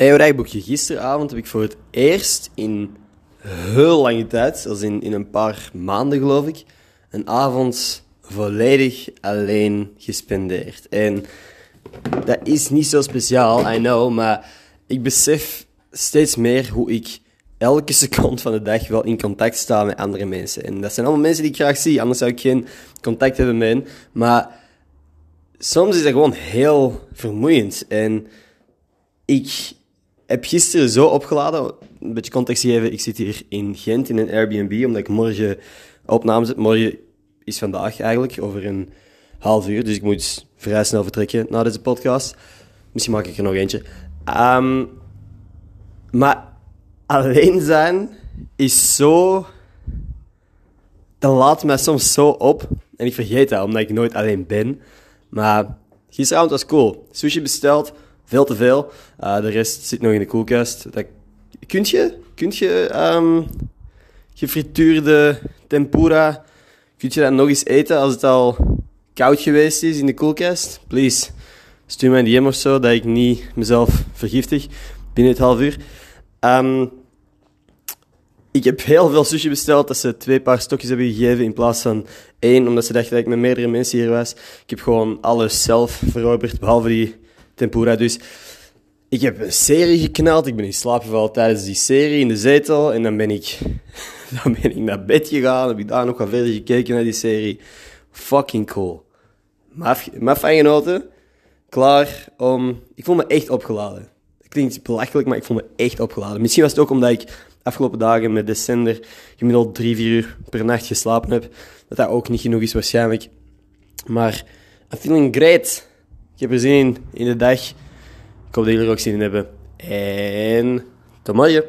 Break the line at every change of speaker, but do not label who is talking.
Hey, rijboekje. Gisteravond heb ik voor het eerst in heel lange tijd, als in, in een paar maanden geloof ik, een avond volledig alleen gespendeerd. En dat is niet zo speciaal, I know, maar ik besef steeds meer hoe ik elke seconde van de dag wel in contact sta met andere mensen. En dat zijn allemaal mensen die ik graag zie, anders zou ik geen contact hebben met hen. Maar soms is dat gewoon heel vermoeiend. En ik heb gisteren zo opgeladen, een beetje context geven, ik zit hier in Gent in een Airbnb, omdat ik morgen opname zet. Morgen is vandaag eigenlijk, over een half uur, dus ik moet vrij snel vertrekken na deze podcast. Misschien maak ik er nog eentje. Ehm, maar alleen zijn is zo... Dat laat mij soms zo op. En ik vergeet dat, omdat ik nooit alleen ben. Maar gisteravond was cool. Sushi besteld, veel te veel. Uh, de rest zit nog in de koelkast. Dat, kunt je, kunt je um, gefrituurde tempura, kunt je dat nog eens eten als het al koud geweest is in de koelkast? Please, stuur mij een DM of zo, dat ik niet mezelf vergiftig binnen het half uur. Um, ik heb heel veel sushi besteld, dat ze twee paar stokjes hebben gegeven in plaats van één, omdat ze dachten dat ik met meerdere mensen hier was. Ik heb gewoon alles zelf veroverd, behalve die tempura. Dus ik heb een serie geknald. Ik ben in slaap gevallen tijdens die serie in de zetel. En dan ben ik, dan ben ik naar bed gegaan. Heb ik daar nog wat verder gekeken naar die serie. Fucking cool. Maar fijn genoten. Klaar om... Ik voel me echt opgeladen. Het klinkt belachelijk, maar ik voel me echt opgeladen. Misschien was het ook omdat ik afgelopen dagen met Descender gemiddeld drie, vier uur per nacht geslapen heb. Dat dat ook niet genoeg is waarschijnlijk. Maar I'm feeling great. Ik heb er zin in, in de dag. Ik hoop dat jullie er ook zin in hebben. En tot morgen.